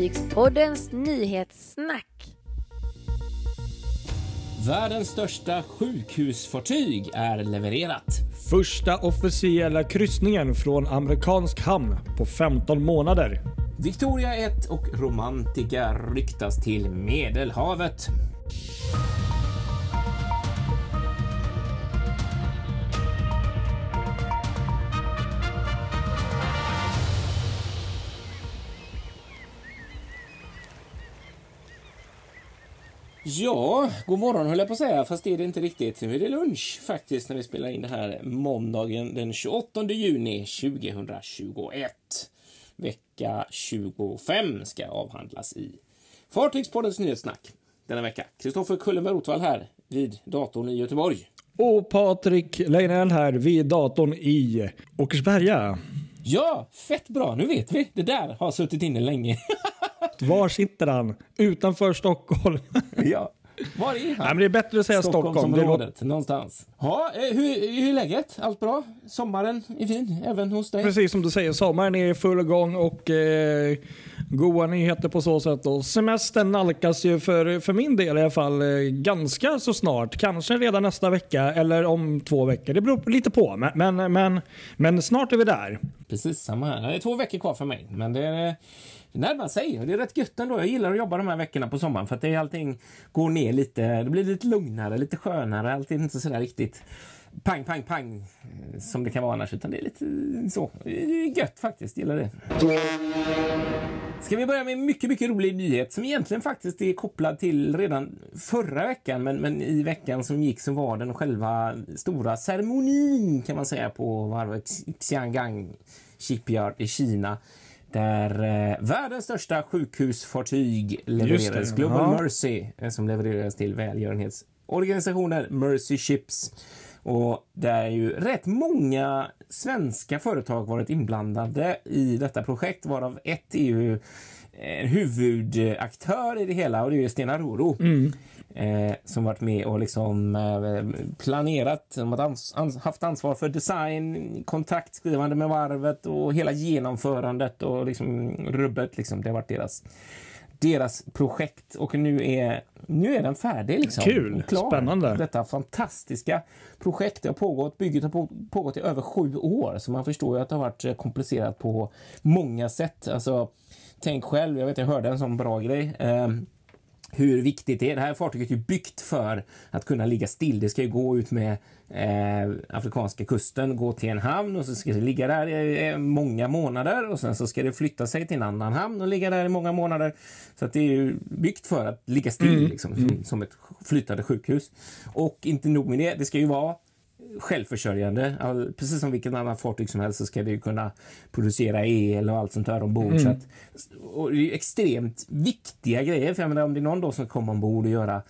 Fartygspoddens nyhetssnack. Världens största sjukhusfartyg är levererat. Första officiella kryssningen från amerikansk hamn på 15 månader. Victoria 1 och Romantica ryktas till Medelhavet. Ja, god morgon höll jag på att säga, fast det är det inte riktigt. Nu är det lunch faktiskt när vi spelar in det här måndagen den 28 juni 2021. Vecka 25 ska avhandlas i Fartygspoddens nyhetssnack denna vecka. Kristoffer Kullenberg Rotvall här vid datorn i Göteborg. Och Patrik Leinell här vid datorn i Åkersberga. Ja, fett bra, nu vet vi. Det där har suttit inne länge. Var sitter han? Utanför Stockholm. ja. Var är han? Nej, men det är bättre att säga Stockholm. Stockholmsområdet, någonstans. Ja, eh, hur, hur är läget? Allt bra? Sommaren är fin, även hos dig? Precis som du säger, sommaren är i full gång och eh, goda nyheter på så sätt. Och semestern nalkas ju för, för min del i alla fall eh, ganska så snart. Kanske redan nästa vecka eller om två veckor. Det beror lite på. Men, men, men, men snart är vi där. Precis, samma här. Det är två veckor kvar för mig. Men det är närmar sig det är rätt gött ändå. Jag gillar att jobba de här veckorna på sommaren för att det är allting går ner lite. Det blir lite lugnare, lite skönare. Allt är inte sådär riktigt pang, pang, pang eh, som det kan vara annars, utan det är lite så. Gött faktiskt, gillar det. Ska vi börja med en mycket, mycket rolig nyhet som egentligen faktiskt är kopplad till redan förra veckan, men, men i veckan som gick så var den själva stora ceremonin kan man säga på varvet Xiangang Shipyard i Kina där eh, världens största sjukhusfartyg levererades. Global ja. Mercy eh, som levererades till välgörenhetsorganisationen Mercy Ships. Och det är ju rätt många svenska företag varit inblandade i detta projekt varav ett är ju en huvudaktör i det hela och det är Stena Roro. Mm. Eh, som varit med och liksom eh, planerat, som har ans ans haft ansvar för design, kontraktskrivande med varvet och hela genomförandet och liksom rubbet. Liksom. Det har varit deras, deras projekt och nu är, nu är den färdig. Liksom. Kul, klar. spännande. Detta fantastiska projekt. Det har pågått, bygget har pågått i över sju år så man förstår ju att det har varit komplicerat på många sätt. Alltså, tänk själv, jag vet jag hörde en sån bra grej. Eh, hur viktigt det är. Det här fartyget är byggt för att kunna ligga still. Det ska ju gå ut med eh, afrikanska kusten, gå till en hamn och så ska det ligga där i många månader och sen så ska det flytta sig till en annan hamn och ligga där i många månader. Så att det är ju byggt för att ligga still mm. liksom, som, mm. som ett flytande sjukhus. Och inte nog med det, det ska ju vara självförsörjande. Precis som vilket annat fartyg som helst så ska det kunna producera el och allt sånt där ombord. Mm. Så att, och det är extremt viktiga grejer. För jag menar, om det är någon då som kommer ombord och göra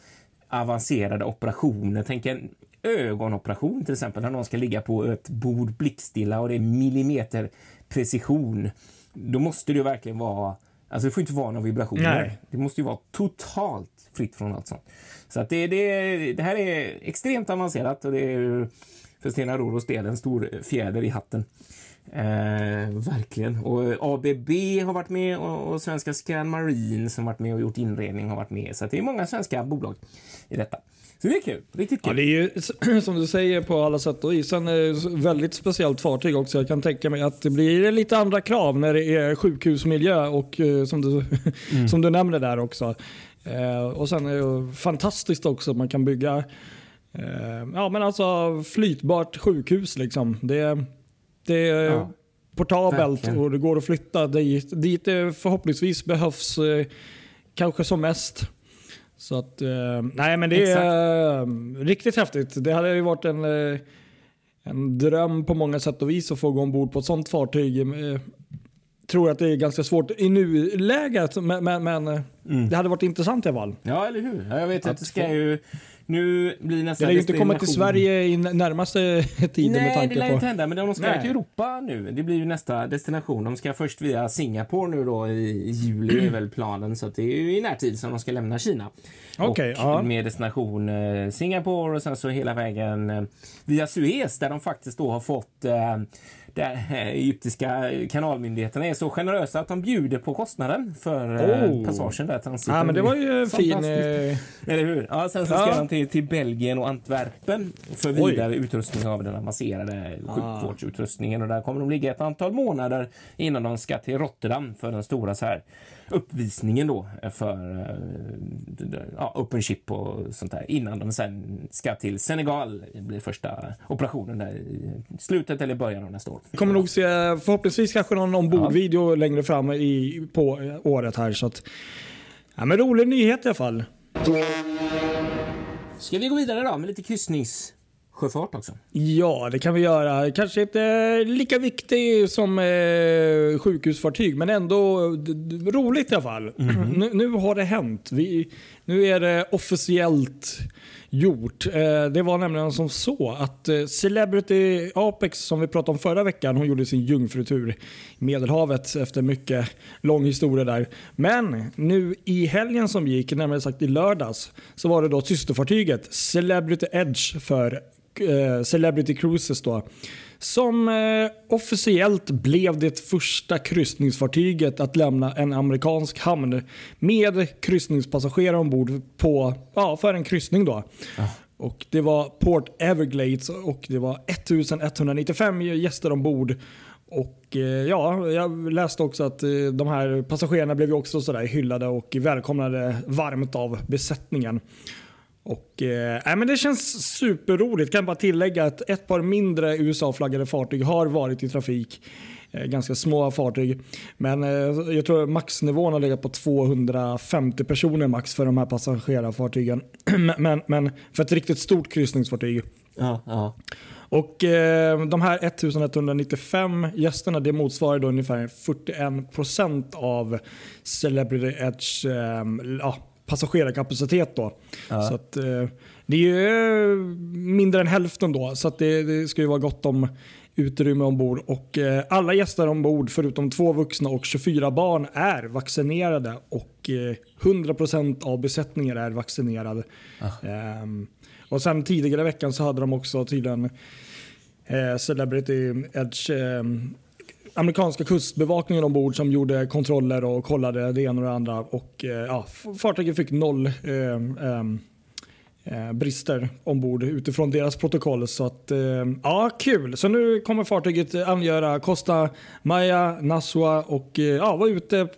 avancerade operationer, tänk en ögonoperation till exempel, när någon ska ligga på ett bord blickstilla och det är millimeter precision. Då måste det verkligen vara Alltså det får inte vara några vibrationer. Nej. Det måste ju vara totalt fritt från allt sånt. Så att det, det, det här är extremt avancerat och det är för Stena Roros del en stor fjäder i hatten. Eh, verkligen. Och ABB har varit med och, och svenska Scan Marine som varit med och gjort inredning har varit med. Så det är många svenska bolag i detta. Så det är kul. Riktigt kul. Ja, det är ju som du säger på alla sätt och vis. En väldigt speciellt fartyg också. Jag kan tänka mig att det blir lite andra krav när det är sjukhusmiljö och eh, som du, mm. som du nämnde där också. Eh, och sen är det fantastiskt också att man kan bygga eh, ja, men alltså flytbart sjukhus. Liksom. Det, det är ja, portabelt verkligen. och det går att flytta dit, dit det förhoppningsvis behövs eh, kanske som mest. Så att, eh, nej men det Exakt. är eh, riktigt häftigt. Det hade ju varit en, eh, en dröm på många sätt och vis att få gå ombord på ett sånt fartyg. Tror att det är ganska svårt i nuläget, men, men, men mm. det hade varit intressant i alla fall. Ja, eller hur? Jag vet att, att det ska få... ju nu blir nästa Det lär ju inte komma till Sverige i närmaste tiden Nej, med tanke det lär på... inte hända, men de ska Nej. till Europa nu. Det blir ju nästa destination. De ska först via Singapore nu då i juli är väl planen, så det är ju i närtid som de ska lämna Kina. Okay, och ja. med destination eh, Singapore och sen så hela vägen eh, via Suez där de faktiskt då har fått eh, där egyptiska kanalmyndigheterna är så generösa att de bjuder på kostnaden för eh, Oh. passagen där. transiten. Ja, men det var ju fin... Eh, Eller hur? Ja, sen så Ja. ska han till, till Belgien och Antwerpen för Oj. vidare utrustning av den avancerade Ah. sjukvårdsutrustningen. Och där kommer de ligga ett antal månader innan de ska till Rotterdam för den stora så här uppvisningen då för eh, ja, Open Chip och sånt där. Innan de sen ska till Senegal. Det blir första operationen där i slutet eller början av nästa år. kommer nog se förhoppningsvis kanske någon ombordvideo längre fram i, på eh, året här. Så att, ja, men rolig nyhet i alla fall. Ska vi gå vidare då med lite kryssningssjöfart också? Ja, det kan vi göra. Kanske inte lika viktig som eh, sjukhusfartyg, men ändå roligt i alla fall. Nu, nu har det hänt. Vi, nu är det officiellt gjort. Eh, det var nämligen som så att eh, Celebrity Apex, som vi pratade om förra veckan, hon gjorde sin jungfrutur i Medelhavet efter mycket lång historia där. Men nu i helgen som gick, närmare sagt i lördags, så var det då systerfartyget Celebrity Edge för eh, Celebrity Cruises då. Som eh, officiellt blev det första kryssningsfartyget att lämna en amerikansk hamn med kryssningspassagerare ombord på, ja, för en kryssning. då. Och Det var Port Everglades och det var 1195 gäster ombord. Och eh, ja, Jag läste också att eh, de här passagerarna blev också sådär hyllade och välkomnade varmt av besättningen. Och, eh, men det känns superroligt. Kan bara tillägga att ett par mindre USA-flaggade fartyg har varit i trafik. Eh, ganska små fartyg. Men eh, jag tror maxnivån har legat på 250 personer max för de här passagerarfartygen. men, men, men för ett riktigt stort kryssningsfartyg. Ja, ja. Och eh, De här 1195 gästerna det motsvarar då ungefär 41% av Celebrity Edge eh, ja, passagerarkapacitet. Då. Så att, eh, det är ju mindre än hälften då, så det, det ska ju vara gott om utrymme ombord. Och, eh, alla gäster ombord, förutom två vuxna och 24 barn, är vaccinerade. Och eh, 100% av besättningen är vaccinerad. Ehm, och sen tidigare i veckan så hade de också tydligen eh, Celebrity Edge eh, amerikanska kustbevakningen ombord som gjorde kontroller och kollade det ena och det andra. Och, eh, ja, fartyget fick noll eh, eh, brister ombord utifrån deras protokoll. Så att, eh, ja, kul. Så nu kommer fartyget angöra Costa Maya, Nassua och eh, ja, vara ute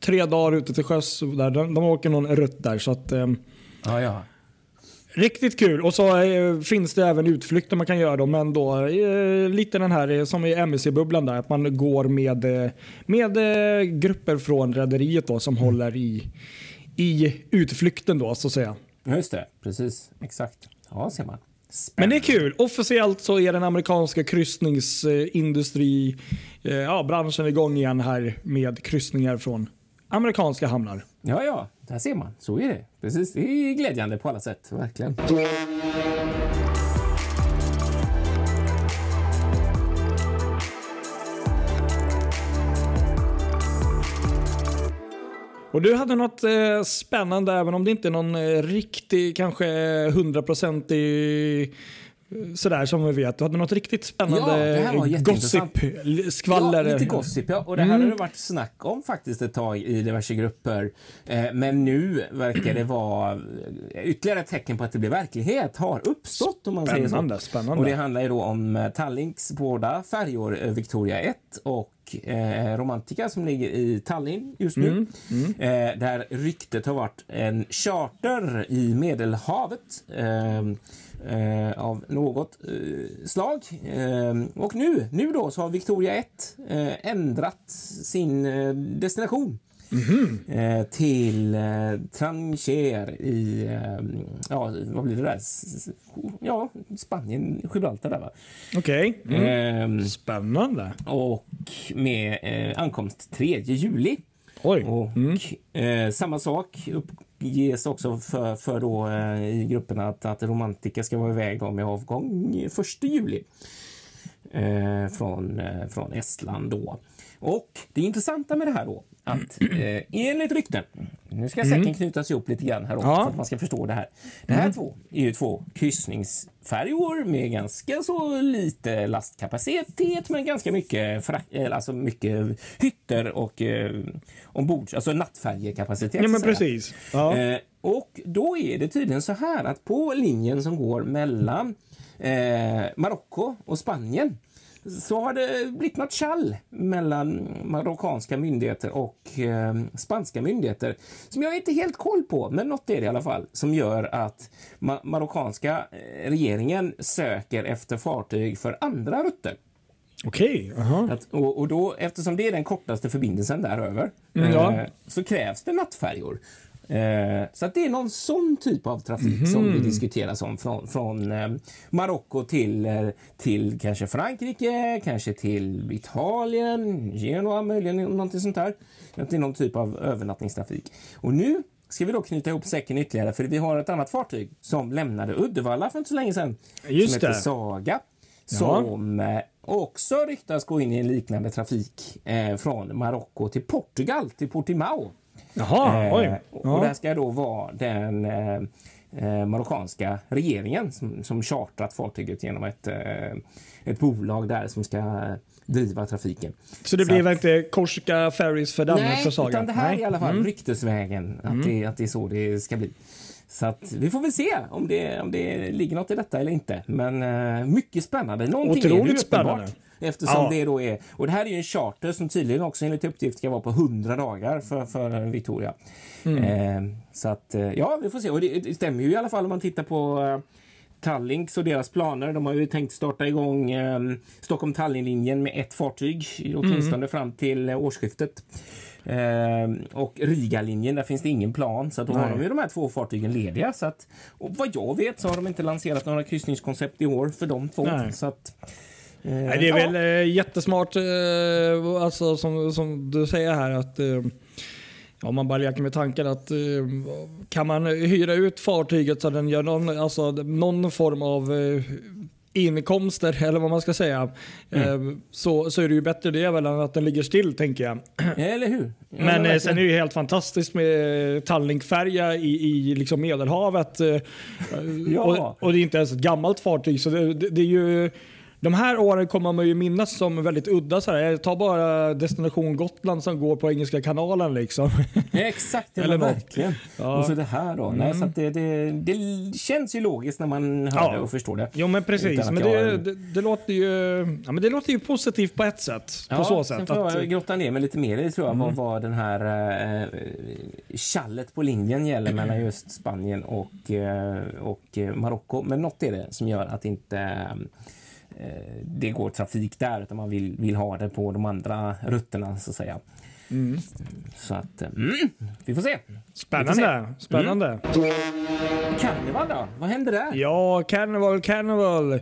tre dagar ute till sjöss. Där. De, de åker någon rutt där. Så att, eh, ja, ja. Riktigt kul. Och så eh, finns det även utflykter man kan göra då, men då eh, lite den här eh, som i MSC-bubblan där, att man går med, eh, med eh, grupper från rederiet då som håller i, i utflykten då så att säga. Just det, precis. Exakt. Ja, ser man. Men det är kul. Officiellt så är den amerikanska kryssningsindustri, ja, branschen igång igen här med kryssningar från amerikanska hamnar. Ja, ja, där ser man. Så är det. Precis. Det är glädjande på alla sätt, verkligen. Och du hade något eh, spännande, även om det inte är någon eh, riktig, kanske hundraprocentig eh, sådär som vi vet. Du hade något riktigt spännande Ja, det här var jätteintressant. gossip, l- skvaller. Ja, lite gossip. Ja. Och det här har det varit snack om faktiskt ett tag i diverse grupper. Eh, men nu verkar det vara eh, ytterligare ett tecken på att det blir verklighet har uppstått. Om man säger Spännande, så. spännande. Och det handlar ju då om eh, Tallinks båda färjor, eh, Victoria 1 och eh, Romantica som ligger i Tallinn just nu. Eh, där ryktet har varit en charter i Medelhavet. Eh, eh, av något eh, slag. Eh, och nu, nu då så har Victoria 1 eh, ändrat sin eh, destination. Eh, till eh, Trancher i, eh, ja, vad blir det där? Ja, Spanien, Gibraltar där va? Okej. Mm. Eh, Spännande. och med eh, ankomst 3 juli. Oj. Och eh, samma sak uppges också för, för då, eh, i grupperna att, att Romantica ska vara iväg då med avgång 1 juli. Från, från Estland då. Och det intressanta med det här då att eh, enligt rykten, Nu ska säcken knytas ihop lite grann här också Ja. för att man ska förstå det här. Det här två är ju två kryssningsfärjor med ganska så lite lastkapacitet men ganska mycket, eh, alltså mycket hytter och eh, ombord, alltså nattfärjekapacitet. Ja men precis. Ja. Eh, och då är det tydligen så här att på linjen som går mellan eh, Marocko och Spanien så har det blivit något tjall mellan marockanska myndigheter och eh, spanska myndigheter som jag inte helt koll på, men något är det i alla fall som gör att ma- marockanska eh, regeringen söker efter fartyg för andra rutter. Okej. aha. Att, och, och då, eftersom det är den kortaste förbindelsen däröver Mm, ja. eh, så krävs det nattfärjor. Eh, så att det är någon sån typ av trafik som Mhm. det diskuteras om från, från eh, Marocko till, eh, till kanske Frankrike, kanske till Italien, Genua möjligen, någonting sånt där. Att det är någon typ av övernattningstrafik. Och nu ska vi då knyta ihop säcken ytterligare för vi har ett annat fartyg som lämnade Uddevalla för inte så länge sedan. Just som heter det. Saga. Som eh, också ryktas gå in i en liknande trafik eh, från Marocko till Portugal, till Portimao. Jaha, Eh, oj. och Ja. det här ska då vara den eh, eh, marockanska regeringen som, som chartrat fartyget genom ett, eh, ett bolag där som ska driva trafiken. Så det så blir väl att- inte Korsika Ferries för Danmark Nej, för Saga? utan det här Nej. Mm. är i alla fall ryktesvägen att, det, att det är så det ska bli. Så att vi får väl se om det, om det ligger något i detta eller inte. Men eh, mycket spännande. Någonting är det Otroligt uppenbart. spännande. Eftersom Ja. det då är, och det här är ju en charter som tydligen också enligt uppgift ska vara på 100 dagar för, för Victoria. Mm. Eh, så att, eh, ja, vi får se. Och det, det stämmer ju i alla fall om man tittar på Tallinks och deras planer. De har ju tänkt starta igång eh, Stockholm-Tallinn-linjen med ett fartyg, åtminstone Mm. fram till eh, årsskiftet. Eh, och Riga-linjen, där finns det ingen plan. Så att då har de ju de här två fartygen lediga. Så att, och vad jag vet så har de inte lanserat några kryssningskoncept i år för de två. Nej. Så att, eh, Nej, det är ja. väl eh, jättesmart, eh, alltså, som, som du säger här, att eh, ja, man bara leker med tanken att eh, kan man hyra ut fartyget så den gör någon, alltså, någon form av eh, inkomster, eller vad man ska säga, eh, så, så är det ju bättre det väl än att den ligger still, tänker jag. Eller hur? Ja, Men verkligen. sen är det ju helt fantastiskt med Tallinkfärja i, i liksom Medelhavet. Ja. och, och det är inte ens ett gammalt fartyg. Så det, det, det är ju, de här åren kommer man ju minnas som väldigt udda. Så här. Ta bara Destination Gotland som går på Engelska kanalen. Liksom. Ja, exakt, ja, Eller något. verkligen. Ja. Mm. Och så det här då. Nej, så att det, det, det känns ju logiskt när man hör Ja. det och förstår det. Jo men precis, men det, har- det, det, låter ju, ja, men det låter ju positivt på ett sätt. på så sen sätt. får Att, Mm. jag grotta ner mig lite mer i tror jag, vad, vad den här eh, tjallet på linjen gäller mellan just Spanien och, eh, och Marocko. Men något är det som gör att inte det går trafik där, utan man vill, vill ha det på de andra rutterna så att säga. Mm. Så att, eh, mm, vi får se. spännande. spännande. Karneval då? Vad händer där? Ja, Carnival, Carnival.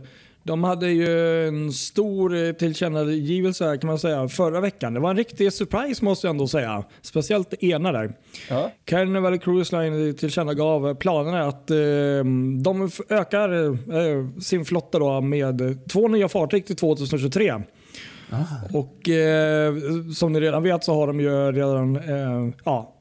De hade ju en stor eh, tillkännagivelse kan man säga förra veckan. Det var en riktig surprise måste jag ändå säga. Speciellt det ena där. Ja. Carnival Cruise Line tillkännagav planerna att eh, de ökar eh, sin flotta då med två nya fartyg till 2023. Och eh, som ni redan vet så har de ju redan eh, ja,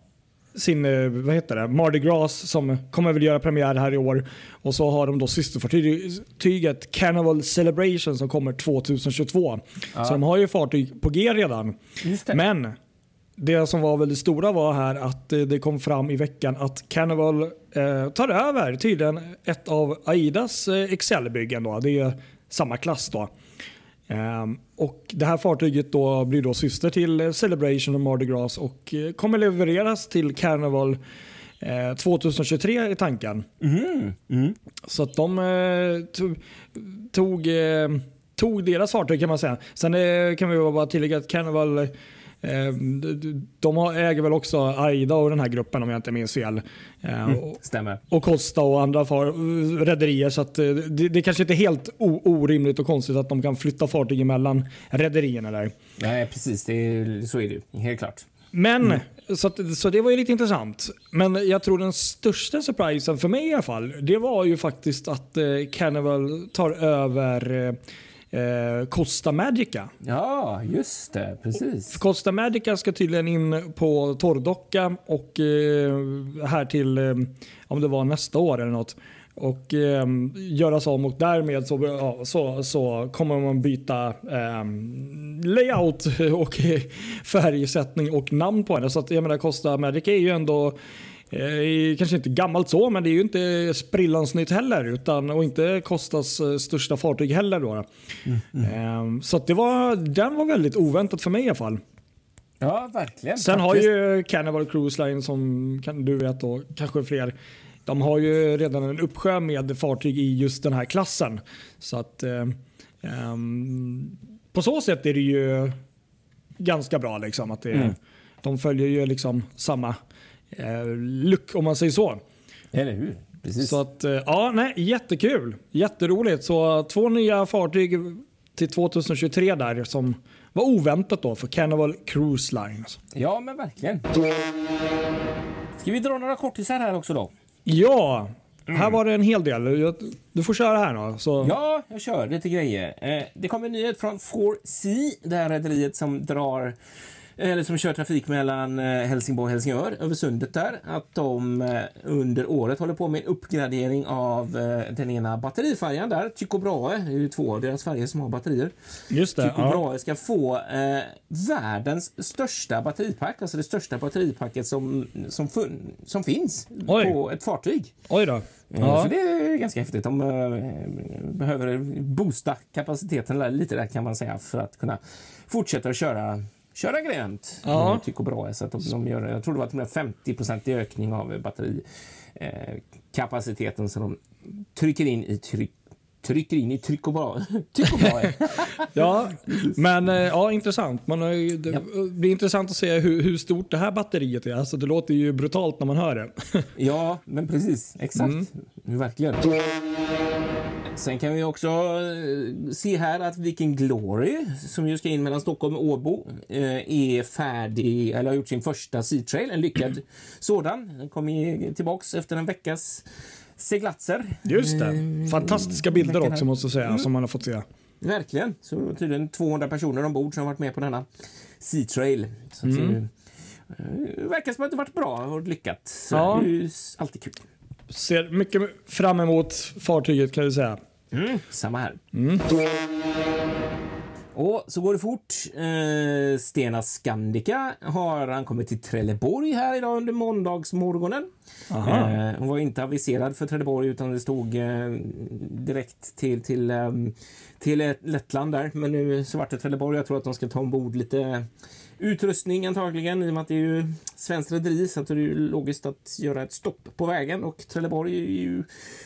sin, eh, vad heter det, Mardi Gras som kommer väl göra premiär här i år. Och så har de då systerfartyget Carnival Celebration som kommer 2022. Så de har ju fartyg på G redan. Det. Men det som var väldigt stora var här att eh, det kom fram i veckan att Carnival eh, tar över tydligen ett av Aidas eh, Excel-byggen. Det är samma klass då. Ehm, och det här fartyget då blir då syster till eh, Celebration och Mardi Gras och eh, kommer levereras till Carnival eh, 2023 i tanken. Mm. Mm. Så att de eh, tog, tog, eh, tog deras fartyg kan man säga. Sen eh, kan vi bara tillägga att Carnival eh, de- de äger väl också Aida och den här gruppen om jag inte minns fel. Eh, och, Stämmer. och Costa och andra rederier. Så att, eh, det, det kanske inte är helt orimligt och konstigt att de kan flytta fartyg emellan rederierna där. Nej, precis. Det är, så är det ju. Helt klart. Men, så, att, så det var ju lite intressant. Men jag tror den största surprisen för mig i alla fall, det var ju faktiskt att eh, Carnival tar över eh, Costa Magica. Ja, just det. Precis. Costa Magica ska tydligen in på torrdocka och eh, här till, eh, om det var nästa år eller något och eh, göras om och därmed så, ja, så, så kommer man byta eh, layout och färgsättning och namn på henne. Så att jag menar Costa Magic är ju ändå Eh, kanske inte gammalt så, men det är ju inte sprillans nytt heller. Utan, och inte Costas eh, största fartyg heller. Då. Mm, mm. Eh, så det var, den var väldigt oväntat för mig i alla fall. Ja, verkligen. Sen faktiskt. har ju Carnival Cruise Line, som kan, du vet, och kanske fler, de har ju redan en uppsjö med fartyg i just den här klassen. Så att eh, um, på så sätt är det ju ganska bra. Liksom, att det, mm. De följer ju liksom samma eh, look om man säger så. Eller hur? Precis. Så att, eh, ja, nej, jättekul. Jätteroligt. Så två nya fartyg till 2023 där som var oväntat då för Carnival Cruise Line. Ja, men verkligen. Ska vi dra några kortisar här också då? Ja, mm. här var det en hel del. Du får köra här då. Så. Ja, jag kör lite grejer. Eh, det kommer en nyhet från 4C, det här rederiet som drar eller som kör trafik mellan eh, Helsingborg och Helsingör över sundet där, att de eh, under året håller på med en uppgradering av eh, den ena batterifärjan där, Tycho Brahe, det är ju två av deras färger som har batterier. Just det. Tycho ja. Brahe ska få eh, världens största batteripack, alltså det största batteripacket som, som, som finns Oj. på ett fartyg. Oj då. Ja. Så det är ganska häftigt. De behöver boosta kapaciteten lite där kan man säga för att kunna fortsätta att köra köra grönt. Ja. Tycho Brahe. Så att de, gör, jag tror det var 50% ökning av batterikapaciteten eh, som de trycker in i tryck trycker in i Tycho Brahe. ja, men eh, ja, intressant. Man, det ja. blir intressant att se hur, hur, stort det här batteriet är. Alltså, det låter ju brutalt när man hör det. ja, men precis. Exakt. Mm. Verkligen. Sen kan vi också eh, se här att Viking Glory, som ju ska in mellan Stockholm och Åbo, eh, är färdig, eller har gjort sin första Sea Trail, en lyckad sådan. Den kommer tillbaks efter en veckas seglatser. Just det. Eh, Fantastiska bilder också måste jag säga, mm. som man har fått se. Verkligen. Så tydligen 200 personer ombord som har varit med på denna Sea Trail. Så mm. det verkar som att det varit bra och lyckat. Så ja. det är ju alltid kul. Ser mycket fram emot fartyget kan du säga. Mm, samma här. Mm. Och så går det fort. Eh, Stena Scandica har ankommit till Trelleborg här idag under måndagsmorgonen. Eh, hon var inte aviserad för Trelleborg utan det stod eh, direkt till, till, eh, till Lettland där. Men nu så vart det Trelleborg. Jag tror att de ska ta ombord lite utrustning antagligen i och med att det är ju svenskt rederi så att det är ju logiskt att göra ett stopp på vägen och Trelleborg är ju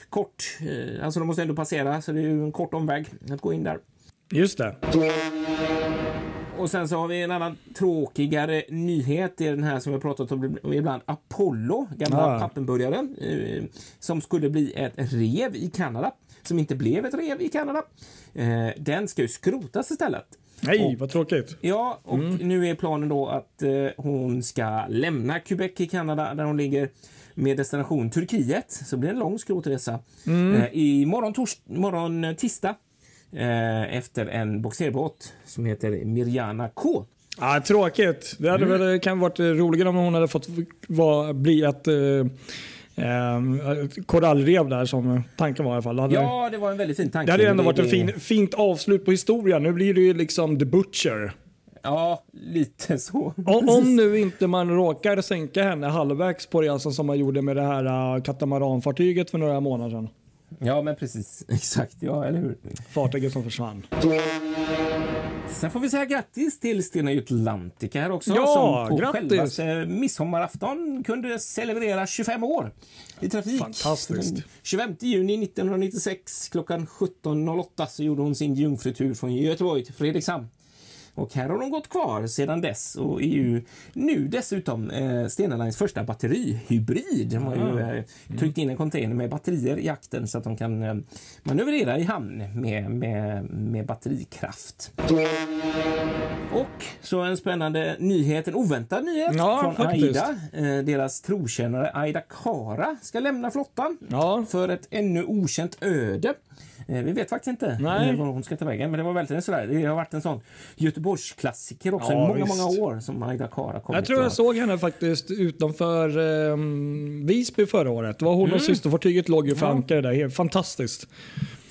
kort, eh, alltså de måste ändå passera så det är ju en kort omväg att gå in där. Just det. Och sen så har vi en annan tråkigare nyhet. Det är den här som vi pratat om ibland. Apollo, gamla ah. pappenburgaren, eh, som skulle bli ett rev i Kanada. Som inte blev ett rev i Kanada. Eh, den ska ju skrotas istället. Nej, och, vad tråkigt. Ja, och mm. nu är planen då att eh, hon ska lämna Quebec i Kanada där hon ligger med destination Turkiet. Så blir det en lång skrotresa. Mm. Eh, I morgon, tors morgon eh, tisdag eh, efter en boxerbåt som heter Mirjana K. Ah, tråkigt. Det hade mm. väl kan varit roligare om hon hade fått var, bli ett eh, eh, korallrev där som tanken var i alla fall. Det ja, det var en väldigt fin tanke. Det hade ändå varit ett fin, fint avslut på historien. Nu blir det ju liksom The Butcher. Ja, lite så. Om, om, nu inte man råkar sänka henne halvvägs på resan som man gjorde med det här uh, katamaranfartyget för några månader sedan. Ja, men precis. Exakt. Ja, eller hur? Fartyget som försvann. Sen får vi säga grattis till Stena Atlantica här också. Ja, som på grattis! Själva midsommarafton kunde celebrera 25 år i trafik. Fantastiskt. 25 juni 1996 klockan 17.08 så gjorde hon sin jungfrutur från Göteborg till Fredrikshamn. Och här har de gått kvar sedan dess och är ju nu dessutom eh, Stena Lines första batterihybrid. De har ju eh, tryckt in en container med batterier i akten så att de kan eh, manövrera i hamn med, med, med batterikraft. Och så en spännande nyhet, en oväntad nyhet Ja, från faktiskt. Aida. Eh, deras trotjänare Aida Kara ska lämna flottan Ja. för ett ännu okänt öde. Eh, vi vet faktiskt inte Nej. eh, var hon ska ta vägen, men det var väldigt sådär. Det har varit en sån Göteborgsklassiker också Ja, i många, visst. många år som Aida Kara kommit. Jag tror jag och- såg henne faktiskt utanför um, Visby förra året. Det var hon och systerfartyget låg ju för Ja. ankare där. Fantastiskt.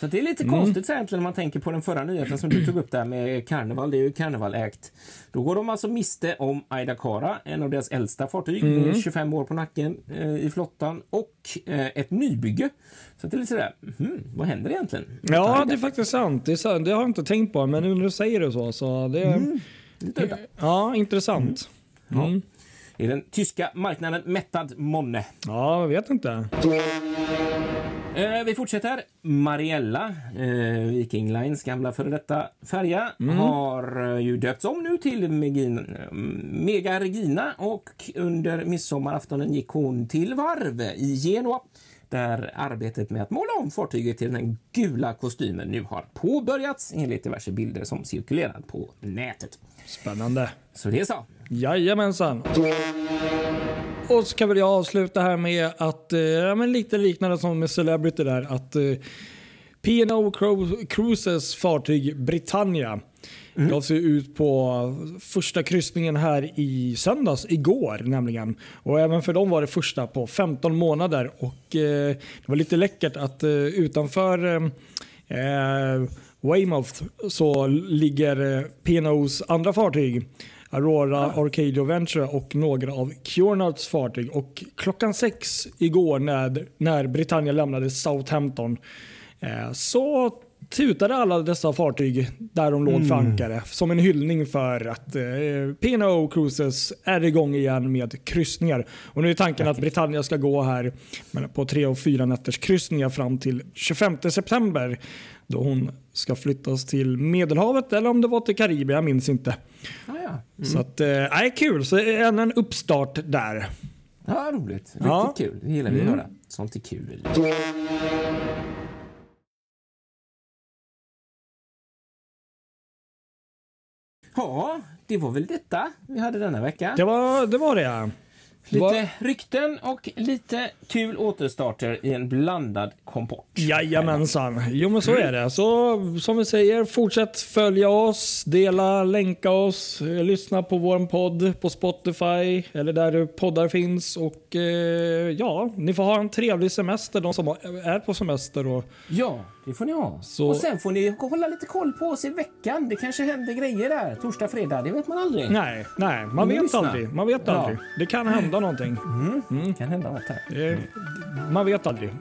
Så det är lite Mm. konstigt så egentligen när man tänker på den förra nyheten som du tog upp där med Carnival. Det är ju Carnival ägt. Då går de alltså miste om Aida Kara, en av deras äldsta fartyg Mm. med 25 år på nacken eh, i flottan och eh, ett nybygge. Så det är lite sådär, mhm, vad händer egentligen? Ja, det är faktiskt sant. Det, är sant. det har jag inte tänkt på, men nu när du säger det så. så det, Lite udda. Ja, intressant. Mm. Är den tyska marknaden mättad månne? Ja, jag vet inte. Eh, vi fortsätter. Mariella, eh, Viking Lines gamla före detta färja, Mm. har eh, ju döpts om nu till Megin, Mega Regina och under midsommaraftonen gick hon till varv i Genua där arbetet med att måla om fartyget till den gula kostymen nu har påbörjats enligt diverse bilder som cirkulerar på nätet. Spännande. Så det är så. Jajamensan. Och så kan väl jag avsluta här med att, eh, ja, men lite liknande som med Celebrity där, att eh, P&O Cru- Cruises fartyg Britannia gav sig ut på första kryssningen här i söndags, igår nämligen. Och även för dem var det första på 15 månader. Och eh, Det var lite läckert att eh, utanför eh, eh, Weymouth så ligger eh, P&O's andra fartyg Aurora Arcadio Venture och några av Cunards fartyg. Och klockan sex igår när, när Britannia lämnade Southampton eh, så tutade alla dessa fartyg där de låg för ankare som en hyllning för att eh, P&O Cruises är igång igen med kryssningar. Och nu är tanken att Britannia ska gå här på tre och fyra nätters kryssningar fram till 25 september då hon ska flyttas till Medelhavet eller om det var till Karibien, jag minns inte. Ja, ja. Så att, eh, kul. Så ännu en uppstart där. ja roligt. Riktigt Ja. Mm. kul. Det gillar vi att höra. Sånt är kul. Ja, det var väl detta vi hade denna vecka. Det var det, var det ja. Lite Vad- rykten och lite kul återstarter i en blandad kompott. Jajamensan. Jo men så är det. Så som vi säger, fortsätt följa oss, dela, länka oss, eh, lyssna på vår podd på Spotify eller där poddar finns. Och eh, ja, ni får ha en trevlig semester, de som är på semester. Och, Ja, det får ni ha. Så- Och sen får ni hålla lite koll på oss i veckan. Det kanske händer grejer där. Torsdag, fredag, det vet man aldrig. nej, nej, man vet lyssnar. aldrig. Man vet Ja. aldrig. Det kan hända någonting. Det kan hända något här. Det, man vet aldrig.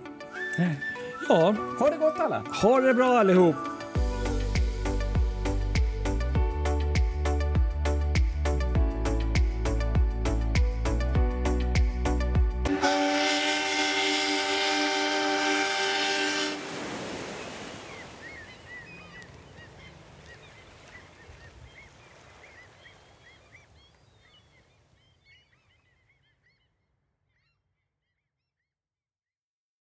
Ja, Ha det gott alla! ha det bra allihop.